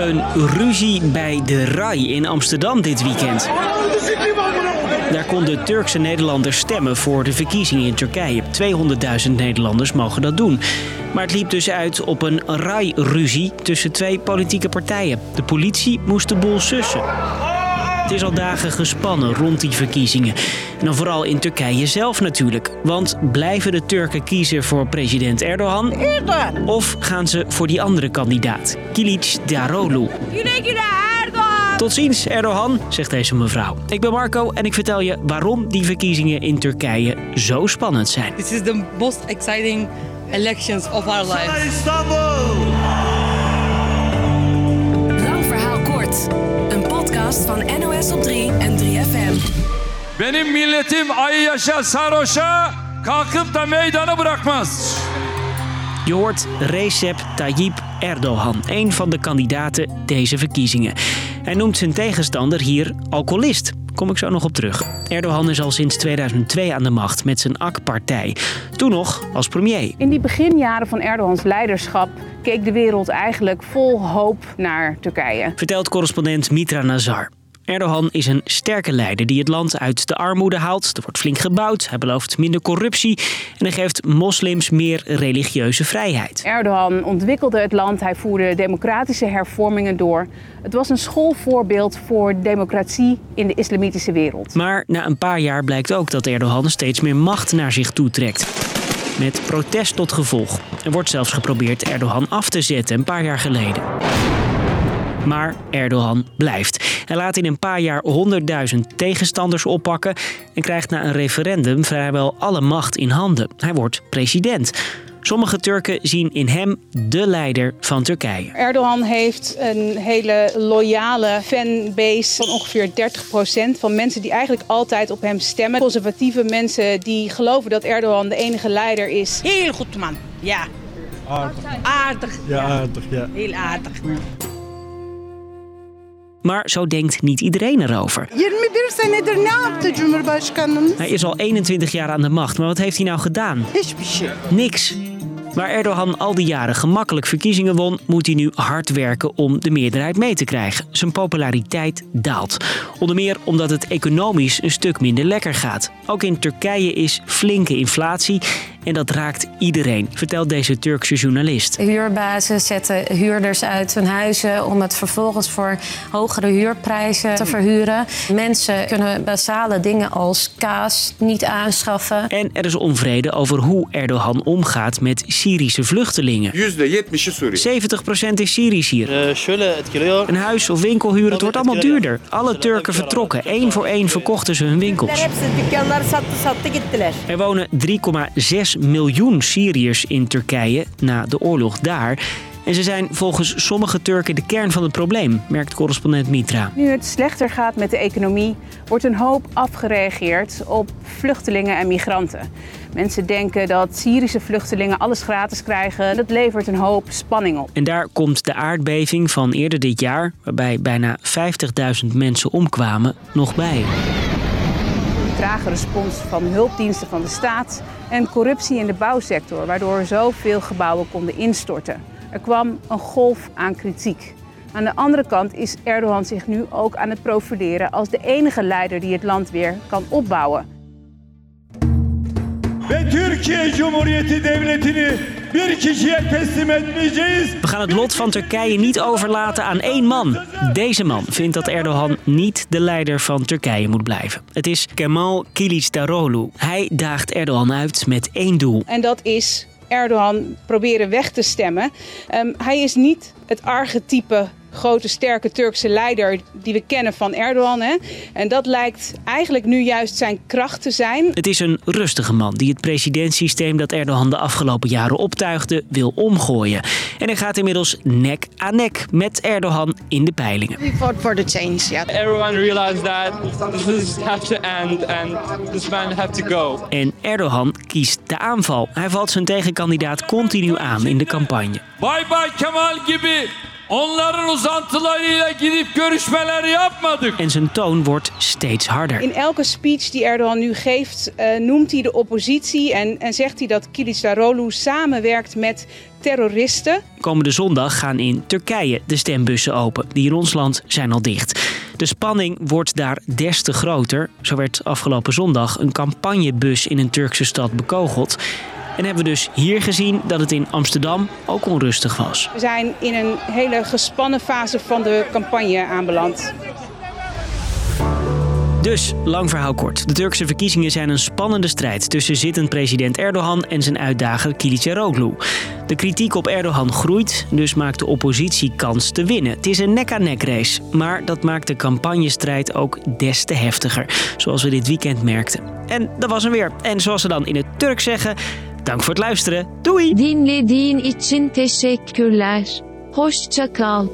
Een ruzie bij de RAI in Amsterdam dit weekend. Daar konden Turkse Nederlanders stemmen voor de verkiezingen in Turkije. 200.000 Nederlanders mogen dat doen. Maar het liep dus uit op een RAI-ruzie tussen twee politieke partijen. De politie moest de boel sussen. Het is al dagen gespannen rond die verkiezingen. En dan vooral in Turkije zelf natuurlijk. Want blijven de Turken kiezen voor president Erdogan? Erdogan. Of gaan ze voor die andere kandidaat, Kilic Daroglu? Tot ziens, Erdogan, zegt deze mevrouw. Ik ben Marco en ik vertel je waarom die verkiezingen in Turkije zo spannend zijn. This is the most exciting elections of our lives. Lang verhaal kort. Podcast van NOS op 3 en 3FM. Benim milletim ayı yaşa sarhoşa kalkıp da meydanı bırakmaz. Je hoort Recep Tayyip Erdogan, een van de kandidaten deze verkiezingen. Hij noemt zijn tegenstander hier alcoholist. Kom ik zo nog op terug. Erdogan is al sinds 2002 aan de macht met zijn AK-partij. Toen nog als premier. In die beginjaren van Erdogans leiderschap keek de wereld eigenlijk vol hoop naar Turkije. Vertelt correspondent Mitra Nazar. Erdogan is een sterke leider die het land uit de armoede haalt. Er wordt flink gebouwd, hij belooft minder corruptie en hij geeft moslims meer religieuze vrijheid. Erdogan ontwikkelde het land, hij voerde democratische hervormingen door. Het was een schoolvoorbeeld voor democratie in de islamitische wereld. Maar na een paar jaar blijkt ook dat Erdogan steeds meer macht naar zich toetrekt. Met protest tot gevolg. Er wordt zelfs geprobeerd Erdogan af te zetten een paar jaar geleden. Maar Erdogan blijft. Hij laat in een paar jaar 100.000 tegenstanders oppakken en krijgt na een referendum vrijwel alle macht in handen. Hij wordt president. Sommige Turken zien in hem de leider van Turkije. Erdogan heeft een hele loyale fanbase van ongeveer 30% van mensen die eigenlijk altijd op hem stemmen. Conservatieve mensen die geloven dat Erdogan de enige leider is. Heel goed man. Ja. Aardig. Aardig. Ja, aardig, ja. Heel aardig. Maar zo denkt niet iedereen erover. 21 senedir ne yaptı Cumhurbaşkanımız? Hij is al 21 jaar aan de macht, maar wat heeft hij nou gedaan? Niks. Waar Erdogan al die jaren gemakkelijk verkiezingen won, moet hij nu hard werken om de meerderheid mee te krijgen. Zijn populariteit daalt. Onder meer omdat het economisch een stuk minder lekker gaat. Ook in Turkije is flinke inflatie en dat raakt iedereen, vertelt deze Turkse journalist. Huurbazen zetten huurders uit hun huizen om het vervolgens voor hogere huurprijzen te verhuren. Mensen kunnen basale dingen als kaas niet aanschaffen. En er is onvrede over hoe Erdogan omgaat met Syrische vluchtelingen. %70'i Suriye. 70% is Syrisch hier. Een huis of winkel huren, het wordt allemaal duurder. Alle Turken vertrokken. Eén voor één verkochten ze hun winkels. Er wonen 3,6 miljoen Syriërs in Turkije na de oorlog daar. En ze zijn volgens sommige Turken de kern van het probleem, merkt correspondent Mitra. Nu het slechter gaat met de economie, wordt een hoop afgereageerd op vluchtelingen en migranten. Mensen denken dat Syrische vluchtelingen alles gratis krijgen. Dat levert een hoop spanning op. En daar komt de aardbeving van eerder dit jaar, waarbij bijna 50.000 mensen omkwamen, nog bij. Trage respons van hulpdiensten van de staat en corruptie in de bouwsector, waardoor zoveel gebouwen konden instorten. Er kwam een golf aan kritiek. Aan de andere kant is Erdogan zich nu ook aan het profileren als de enige leider die het land weer kan opbouwen. Ve Türkiye Cumhuriyeti Devleti'ni bir kişiye teslim etmeyeceğiz. We gaan het lot van Turkije niet overlaten aan één man. Deze man vindt dat Erdogan niet de leider van Turkije moet blijven. Het is Kemal Kılıçdaroğlu. Hij daagt Erdogan uit met één doel. En dat is Erdogan proberen weg te stemmen. Ehm, hij is niet het archetype grote sterke Turkse leider die we kennen van Erdogan. Hè? En dat lijkt eigenlijk nu juist zijn kracht te zijn. Het is een rustige man die het presidentsysteem dat Erdogan de afgelopen jaren optuigde wil omgooien. En hij gaat inmiddels nek aan nek met Erdogan in de peilingen. We fought for the change. Ja. Everyone realized that this have to end and this man have to go. En Erdogan kiest de aanval. Hij valt zijn tegenkandidaat continu aan in de campagne. Bay Bay Kemal gibi Onların uzantılarıyla gidip görüşmeler yapmadık. En zijn toon wordt steeds harder. In elke speech die Erdogan nu geeft, uh, noemt hij de oppositie en, en zegt hij dat Kılıçdaroğlu samenwerkt met terroristen. Komende zondag gaan in Turkije de stembussen open. Die in ons land zijn al dicht. De spanning wordt daar des te groter. Zo werd afgelopen zondag een campagnebus in een Turkse stad bekogeld. En hebben we dus hier gezien dat het in Amsterdam ook onrustig was. We zijn in een hele gespannen fase van de campagne aanbeland. Dus, lang verhaal kort. De Turkse verkiezingen zijn een spannende strijd tussen zittend president Erdogan en zijn uitdager Kılıçdaroğlu. De kritiek op Erdogan groeit, dus maakt de oppositie kans te winnen. Het is een nek-aan-nek race, maar dat maakt de campagnestrijd ook des te heftiger, zoals we dit weekend merkten. En dat was hem weer. En zoals ze dan in het Turk zeggen, dank voor het luisteren. Doei! Dinlediğin için teşekkürler. Hoşça kal.